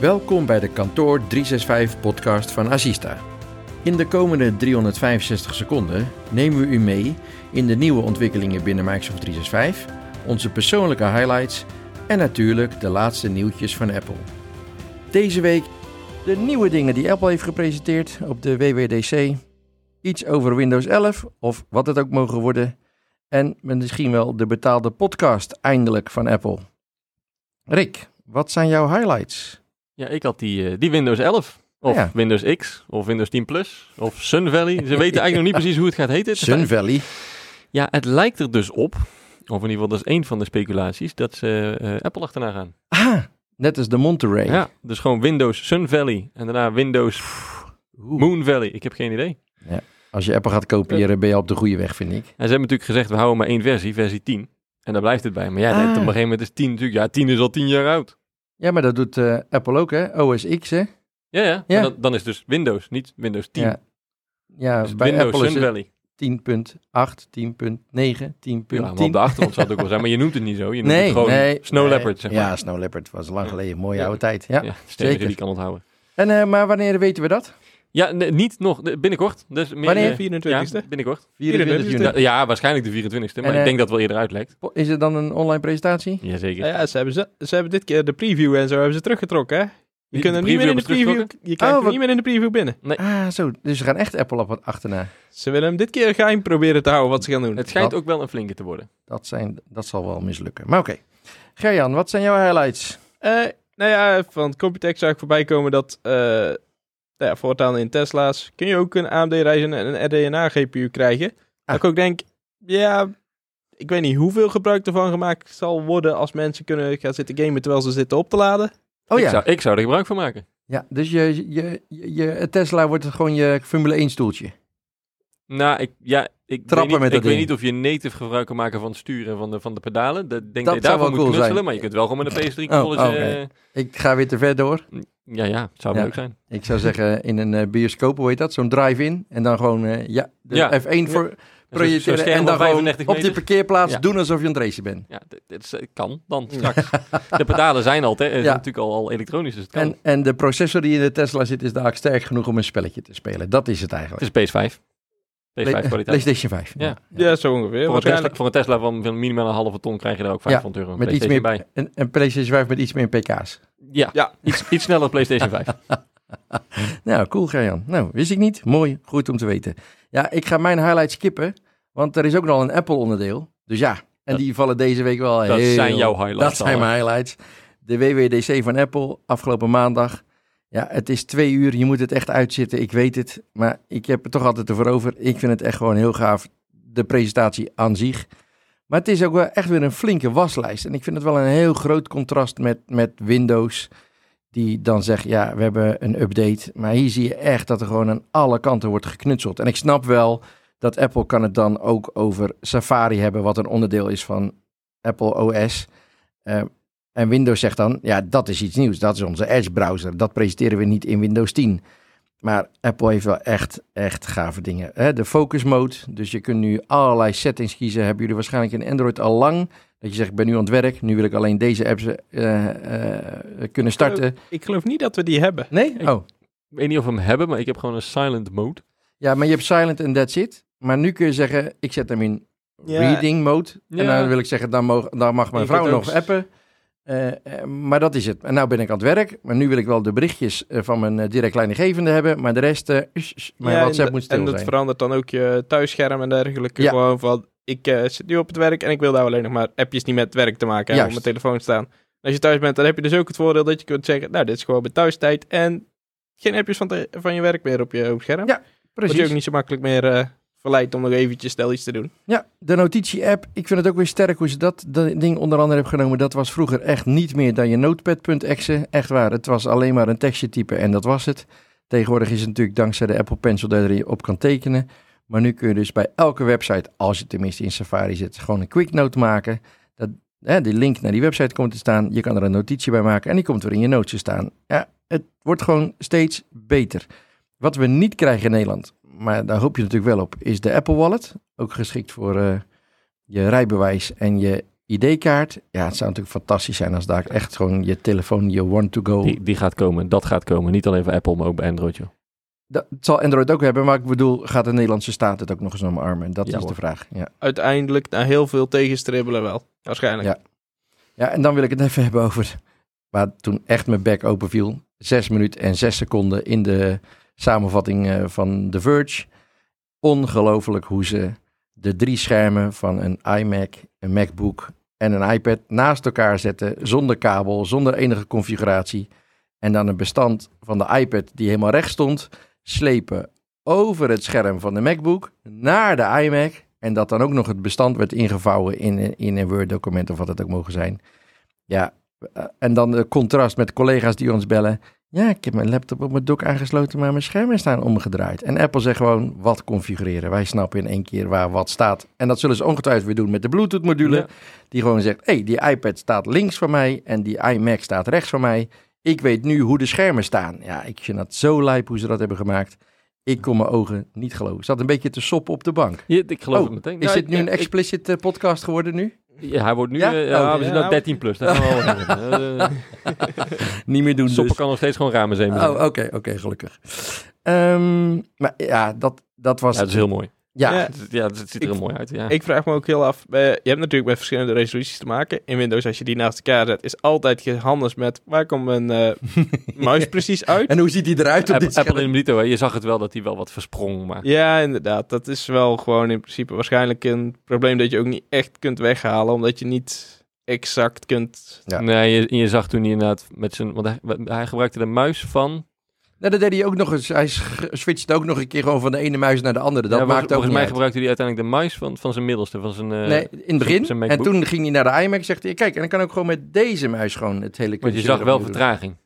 Welkom bij de Kantoor 365 podcast van Asista. In de komende 365 seconden nemen we u mee in de nieuwe ontwikkelingen binnen Microsoft 365, onze persoonlijke highlights en natuurlijk de laatste nieuwtjes van Apple. Deze week de nieuwe dingen die Apple heeft gepresenteerd op de WWDC, iets over Windows 11 of wat het ook mogen worden en misschien wel de betaalde podcast eindelijk van Apple. Rick, wat zijn jouw highlights? Ja, ik had die, eh, die Windows 11. Of Ja. Windows X, of Windows 10 Plus, of Sun Valley. Ze weten eigenlijk nog niet precies hoe het gaat heten. Sun Valley. Ja, het lijkt er dus op, of in ieder geval dat is één van de speculaties, dat ze eh, Apple achterna gaan. Ah, net als de Monterey. Ja, dus gewoon Windows Sun Valley en daarna Windows Oeh. Moon Valley. Ik heb geen idee. Als je Apple gaat kopiëren, ben je op de goede weg, vind ik. En ze hebben natuurlijk gezegd, we houden maar één versie, versie 10. En daar blijft het bij. Maar ja, Ah. op een gegeven moment is 10 natuurlijk, ja, 10 is al 10 jaar oud. Ja, maar dat doet eh, Apple ook, hè? OS X, hè? Ja, ja. Dan, dan is dus Windows, niet Windows 10. Ja, ja Dus bij Windows Apple is Sun Valley. 10.8, 10.9, 10.10. Ja, maar op de achtergrond zou het ook wel zijn, maar je noemt het niet zo. Je noemt nee, het gewoon nee. Snow nee. Leopard, zeg maar. Ja, Snow Leopard was lang geleden. Mooie Ja. oude tijd. Ja. Ja, zeker. die kan onthouden. En, eh, maar wanneer weten we dat? Ja, nee, niet nog. de- Binnenkort. Dus meer, Wanneer? eh, 24e. Ja, binnenkort. 24 juni. Ja, ja, waarschijnlijk de 24e, maar En, ik eh, denk dat het wel eerder uitlekt. Is het dan een online presentatie? Jazeker. Ja, ja, ze, hebben, ze, ze hebben dit keer de preview en zo hebben ze teruggetrokken, hè? Je Die kunt hem niet meer in de preview je krijgt Oh, hem wat- niet meer in de preview binnen. Ah, zo. Dus ze gaan echt Apple op wat achterna. Ze willen hem dit keer geheim proberen te houden wat ze gaan doen. Het schijnt Dat- ook wel een flinke te worden. Dat, zijn, dat zal wel mislukken. Maar oké. Gerjan, wat zijn jouw highlights? Eh, nou ja, van Computex zag ik voorbij komen dat eh nou ja, voortaan in Tesla's kun je ook een AMD-Ryzen en een RDNA GPU krijgen. Ah. Dat ik ook denk, ja, ik weet niet hoeveel gebruik ervan gemaakt zal worden als mensen kunnen gaan zitten gamen terwijl ze zitten op te laden. Oh ik, ja. zou, ik zou er gebruik van maken. ja dus je, je, je, je Tesla wordt het gewoon je Formule 1 stoeltje. Nou, ik, ja, ik, Trappen weet niet, met dat ik weet ding. niet of je native gebruik kan maken van het sturen van de, van de pedalen. Dat denk Dat dat zou je daarvoor wel moet cool knutselen, zijn. maar je kunt wel gewoon met een PS3 Oh, controller. oké. Ik ga weer te ver door. ja, ja, het zou Ja. leuk zijn. Ik zou zeggen in een eh, bioscoop, hoe heet dat? Zo'n drive-in. En dan gewoon, eh, ja, de Ja. F1 voor projecteren. En dan gewoon 35 op die parkeerplaats doen alsof je het racen bent. Ja, is- kan dan straks. de pedalen zijn al, te, zijn Ja. natuurlijk al, al elektronisch, dus het kan. En, en de processor die in de Tesla zit is dadelijk sterk genoeg om een spelletje te spelen. Dat is het eigenlijk. het is PS5. PS5 Play- kwaliteit. PlayStation 5. Ja. Ja, zo ongeveer. Voor een, Tesla, Waarschijnlijk. voor een Tesla van, van minimaal een halve ton krijg je daar ook 500 euro Met iets meer, PlayStation bij. Een, een PlayStation 5 met iets meer pk's. Ja, Ja. Iets, iets sneller PlayStation 5. Nou, cool Gerjan. Nou, wist ik niet. Mooi, goed om te weten. Ja, ik ga mijn highlights skippen, want er is ook nog een Apple onderdeel. Dus ja, en Dat- die vallen deze week wel Dat heel... zijn jouw highlights. Dat zijn mijn highlights. De WWDC van Apple afgelopen maandag. Ja, het is twee uur. Je moet het echt uitzitten. Ik weet het. Maar ik heb er toch altijd ervoor over. Ik vind het echt gewoon heel gaaf. De presentatie aan zich. Maar het is ook wel echt weer een flinke waslijst. En ik vind het wel een heel groot contrast met, met Windows. Die dan zegt, ja, we hebben een update. Maar hier zie je echt dat er gewoon aan alle kanten wordt geknutseld. En ik snap wel dat Apple kan het dan ook over Safari hebben. Wat een onderdeel is van Apple OS. Eh, en Windows zegt dan, ja, dat is iets nieuws. Dat is onze Edge browser. Dat presenteren we niet in Windows 10. Maar Apple heeft wel echt, echt gave dingen. Hè? De focus mode. Dus je kunt nu allerlei settings kiezen. Hebben jullie waarschijnlijk in Android al lang. Dat je zegt, ik ben nu aan het werk. Nu wil ik alleen deze apps eh, eh, kunnen starten. Ik geloof niet dat we die hebben. Nee? Ik- Oh. Weet niet of we hem hebben, maar ik heb gewoon een silent mode. Ja, maar je hebt silent en that's it. Maar nu kun je zeggen, ik zet hem in Ja. reading mode. En dan wil ik zeggen, dan, mag, dan mag mijn Je vrouw nog appen. Eh, eh, maar dat is het. En nou ben ik aan het werk. Maar nu wil ik wel de berichtjes eh, van mijn direct leidinggevende hebben. Maar de rest, mijn Ja, WhatsApp en, moet en stil dat zijn. verandert dan ook je thuisscherm en dergelijke. Ja. Gewoon van, ik zit nu op het werk en ik wil daar alleen nog maar appjes die met het werk te maken hebben op mijn telefoon staan. En als je thuis bent, dan heb je dus ook het voordeel dat je kunt zeggen, nou, dit is gewoon mijn thuistijd en geen appjes van, te- van je werk meer op je, op scherm. Ja, Word je Precies. ook niet zo makkelijk meer verleid om nog eventjes snel iets te doen. Ja, de notitie-app. Ik vind het ook weer sterk hoe ze dat, ding onder andere hebben genomen. Dat was vroeger echt niet meer dan je notepad.exe. Echt waar, het was alleen maar een tekstje typen en dat was het. Tegenwoordig is het natuurlijk dankzij de Apple Pencil dat je op kan tekenen. Maar nu kun je dus bij elke website, als je tenminste in Safari zit, gewoon een quick note maken. Dat, hè, die link naar die website komt te staan. Je kan er een notitie bij maken en die komt weer in je notes te staan. Ja, het wordt gewoon steeds beter. Wat we niet krijgen in Nederland, maar daar hoop je natuurlijk wel op, is de Apple Wallet. Ook geschikt voor eh, je rijbewijs en je ID-kaart. Ja, het zou natuurlijk fantastisch zijn als daar echt gewoon je telefoon, je one-to-go... Die, die gaat komen, dat gaat komen. Niet alleen voor Apple, maar ook bij Android, joh. Dat het zal Android ook hebben, maar ik bedoel, gaat de Nederlandse staat het ook nog eens omarmen? Dat Ja, is de vraag. Ja. Uiteindelijk, na heel veel tegenstribbelen wel. Waarschijnlijk. Ja. ja, en dan wil ik het even hebben over waar toen echt mijn bek open viel. Zes minuten en zes seconden in de samenvatting eh, van The Verge. Ongelooflijk hoe ze de drie schermen van een iMac, een MacBook en een iPad naast elkaar zetten. Zonder kabel, zonder enige configuratie. En dan een bestand van de iPad die helemaal recht stond. Slepen over het scherm van de MacBook naar de iMac. En dat dan ook nog het bestand werd ingevouwen in, in een Word-document of wat het ook mogen zijn. Ja, eh, en dan de contrast met collega's die ons bellen. Ja, ik heb mijn laptop op mijn dock aangesloten, maar mijn schermen staan omgedraaid. En Apple zegt gewoon wat configureren. Wij snappen in één keer waar wat staat. En dat zullen ze ongetwijfeld weer doen met de Bluetooth-module. Ja. Die gewoon zegt, hé, hey, die iPad staat links van mij en die iMac staat rechts van mij. Ik weet nu hoe de schermen staan. Ja, ik vind dat zo lijp hoe ze dat hebben gemaakt. Ik kon mijn ogen niet geloven. Ik zat een beetje te soppen op de bank. Ja, ik geloof Oh, het meteen. Is dit ik- nu een explicit eh, podcast geworden nu? Ja, hij wordt nu... Ja? Ja Oh, we zijn ja. naar 13 plus. Daar gaan we wel. Eh, Niet meer doen Soppen dus. kan nog steeds gewoon ramen zijn. Oh, oké, oké, gelukkig. Ehm, maar ja, dat, dat was... Ja, dat is heel mooi. Ja, Ja. Het- Ja, het ziet er Ik- mooi uit. Ja. Ik vraag me ook heel af. eh, je hebt natuurlijk met verschillende resoluties te maken. In Windows, als je die naast elkaar zet, is altijd gehandeld met waar komt mijn eh, muis precies uit. En hoe ziet hij eruit op dit Apple scherm? in hè, je zag het wel dat hij wel wat versprong. Maar Ja, inderdaad. Dat is wel gewoon in principe waarschijnlijk een probleem dat je ook niet echt kunt weghalen, omdat je niet exact kunt. Ja. nee, je, je zag toen hij inderdaad met zijn... Want hij, hij gebruikte de muis van... Nou, dat deed hij ook nog eens. Hij switchte ook nog een keer gewoon van de ene muis naar de andere. Dat ja, maakt ook volgens mij uit. gebruikte hij uiteindelijk de muis van, van zijn middelste, van zijn... eh, Nee, in het begin. zijn En toen ging hij naar de iMac. Zegt hij, kijk, en dan kan ook gewoon met deze muis gewoon het hele Want je zag wel vertraging.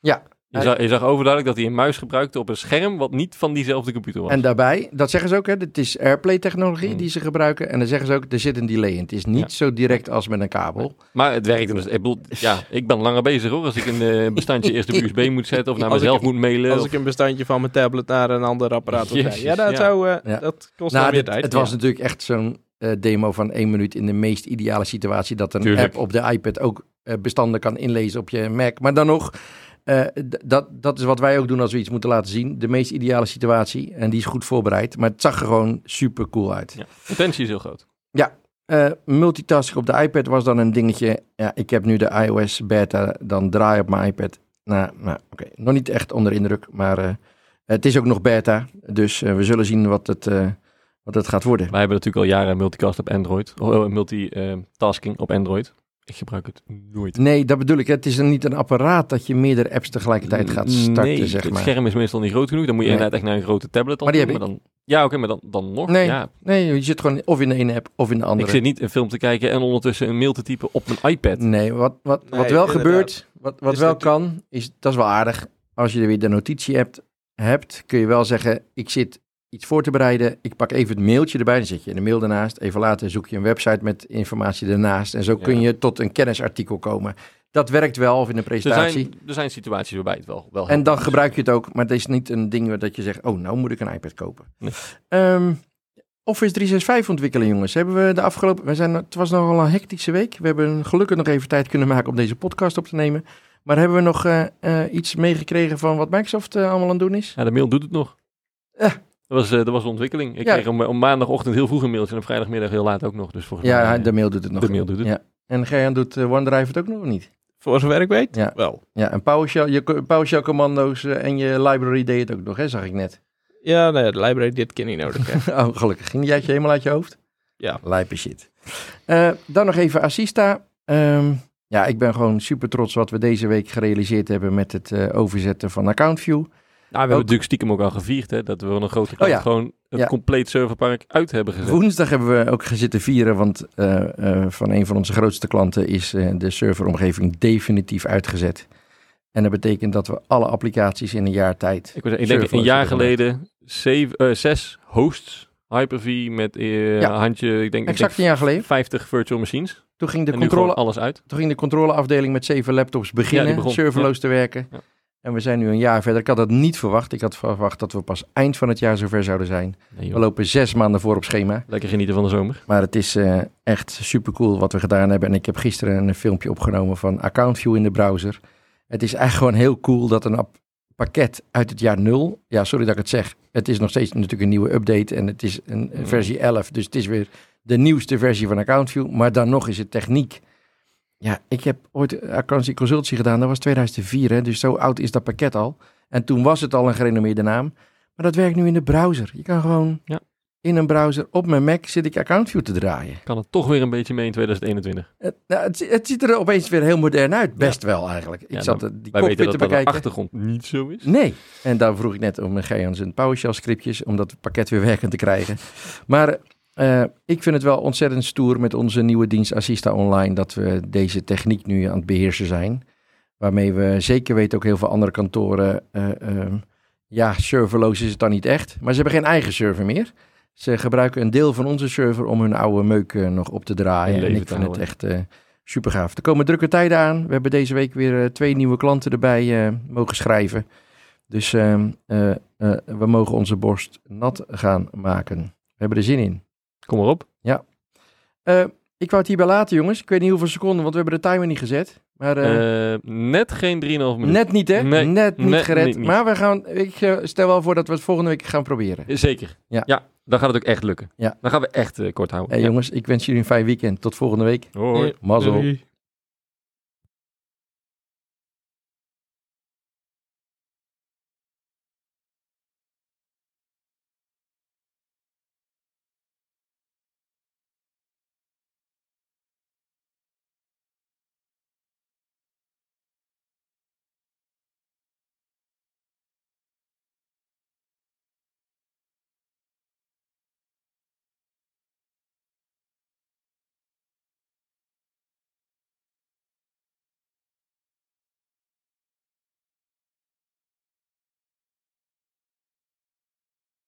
Ja. Je zag, je zag overduidelijk dat hij een muis gebruikte op een scherm wat niet van diezelfde computer was. En daarbij, dat zeggen ze ook, hè, het is AirPlay-technologie Hmm. die ze gebruiken. En dan zeggen ze ook, er zit een delay in. Het is niet Ja. zo direct als met een kabel. Maar het werkte dus. Ik bedoel, ja, ik ben langer bezig hoor. Als ik een eh, bestandje eerst op USB moet zetten of naar Als ik- mezelf moet mailen. Als of- ik een bestandje van mijn tablet naar een ander apparaat krijgen. Ja, dat, ja. Zou, eh, Ja. dat kost Nou, dan weer dit- tijd. het was natuurlijk echt zo'n eh, demo van één minuut in de meest ideale situatie. Dat een Tuurlijk. app op de iPad ook eh, bestanden kan inlezen op je Mac. Maar dan nog, eh, dat, dat is wat wij ook doen als we iets moeten laten zien. De meest ideale situatie. En die is goed voorbereid. Maar het zag er gewoon super cool uit. Ja, potentie is heel groot. Eh multitasking op de iPad was dan een dingetje. Ja, ik heb nu de iOS beta, dan draai op mijn iPad. Nou, nou oké, nog niet echt onder indruk, maar eh, het is ook nog beta. Dus we zullen zien wat het, wat het gaat worden. Wij hebben natuurlijk al jaren multicast op Android. Oh, multitasking op Android. Ik gebruik het nooit. Nee, dat bedoel ik. Het is een- niet een apparaat dat je meerdere apps tegelijkertijd gaat starten, nee, zeg het maar. scherm is meestal niet groot genoeg. Dan moet je Nee. inderdaad echt naar een grote tablet. Maar die doen, heb dan, Ja, oké, maar dan, dan nog. Nee, Ja, Nee, je zit gewoon of in de ene app of in de andere. ik zit niet een film te kijken en ondertussen een mail te typen op mijn iPad. Nee, wat, wat, wat Nee, wel inderdaad. gebeurt, wat, wat Is wel dat- kan, is, dat is wel aardig. Als je er weer de notitie hebt, hebt, kun je wel zeggen, ik zit iets voor te bereiden. Ik pak even het mailtje erbij, dan zet je de mail ernaast. Even later zoek je een website met informatie ernaast. En zo kun je tot een kennisartikel komen. Dat werkt wel, of in een Er presentatie. zijn, er zijn situaties waarbij het wel, wel En dan gebruik je het ook, maar het is niet een ding waar dat je zegt, oh, nou moet ik een iPad kopen. Nee. Ehm, Office 365 ontwikkelen, jongens. Hebben we de afgelopen... We zijn, het was nogal een hectische week. We hebben gelukkig nog even tijd kunnen maken om deze podcast op te nemen. Maar hebben we nog eh, eh, iets meegekregen van wat Microsoft eh, allemaal aan het doen is? Ja, de mail doet het nog. Dat was, eh, dat was een ontwikkeling. Ik Ja. kreeg om, om maandagochtend heel vroeg een mailtje en op vrijdagmiddag heel laat ook nog. Dus volgens Ja, mij, de mail doet het nog. de mail doet het. Ja. En Gerjan doet eh, OneDrive het ook nog of niet? Voor zover ik weet, Ja. wel. Ja, en PowerShell, je PowerShell commando's eh, en je library deed het ook nog, hè, zag ik net. Ja, nee, de library dit keer niet nodig. hè. oh, gelukkig. Ging die uit je helemaal uit je hoofd? Ja. Lijpe shit. Eh, dan nog even Assista. Ehm, ja, ik ben gewoon super trots wat we deze week gerealiseerd hebben met het eh, overzetten van AccountView. Nou, we hebben natuurlijk stiekem ook al gevierd, hè, dat we een grote klant Oh ja. gewoon het Ja. compleet serverpark uit hebben gezet. Woensdag hebben we ook gezitten vieren, want eh, eh, van een van onze grootste klanten is eh, de serveromgeving definitief uitgezet. En dat betekent dat we alle applicaties in een jaar tijd. Ik, zeggen, ik denk een jaar geleden zeven, zes hosts, Hyper-V met Ja. handje, ik denk, ik Exact een denk jaar geleden. 50 virtual machines. Toen ging de, en controle, alles uit. toen ging de controleafdeling met zeven laptops beginnen, Ja, die begon, serverloos te werken. En we zijn nu een jaar verder. Ik had dat niet verwacht. Ik had verwacht dat we pas eind van het jaar zover zouden zijn. Nee. We lopen zes maanden voor op schema. Lekker genieten van de zomer. Maar het is eh, echt super cool wat we gedaan hebben. En ik heb gisteren een filmpje opgenomen van AccountView in de browser. Het is echt gewoon heel cool dat een pakket uit het jaar 0. Ja, sorry dat ik het zeg. Het is nog steeds natuurlijk een nieuwe update. En het is een een versie 11. Dus het is weer de nieuwste versie van AccountView. Maar dan nog is het techniek. Ja, ik heb ooit Accountancy Consultancy gedaan. Dat was 2004. Hè, dus zo oud is dat pakket al. En toen was het al een gerenommeerde naam. Maar dat werkt nu in de browser. Je kan gewoon Ja. in een browser op mijn Mac zit ik AccountView te draaien. Kan het toch weer een beetje mee in 2021. Het, nou, het, zi- het ziet er opeens weer heel modern uit. Best wel eigenlijk. Ik Ja, zat nou, eh, die cockpit te dat dat de bekijken. achtergrond niet zo is. Nee. En daar vroeg ik net om Gejan zijn PowerShell scriptjes, om dat pakket weer werkend te krijgen. Maar eh, ik vind het wel ontzettend stoer met onze nieuwe dienst Assista Online dat we deze techniek nu aan het beheersen zijn. Waarmee we zeker weten ook heel veel andere kantoren, eh, ehm, ja, serverloos is het dan niet echt, maar ze hebben geen eigen server meer. Ze gebruiken een deel van onze server om hun oude meuk eh, nog op te draaien. En ik vind het echt super gaaf. Er komen drukke tijden aan. We hebben deze week weer twee nieuwe klanten erbij mogen schrijven. Dus ehm, eh, eh, we mogen onze borst nat gaan maken. We hebben er zin in. Kom maar op. Eh, ik wou het hierbij laten, jongens. Ik weet niet hoeveel seconden, want we hebben de timer niet gezet. Maar eh, Eh, net geen 3,5 minuten. net niet, hè? nee, net niet net gered. niet, niet. Maar we gaan, ik stel wel voor dat we het volgende week gaan proberen. Zeker. Ja. dan gaat het ook echt lukken. Ja. Dan gaan we echt kort houden. Hey, Ja. jongens, ik wens jullie een fijn weekend. Tot volgende week. Hoi. Mazzel. Doei.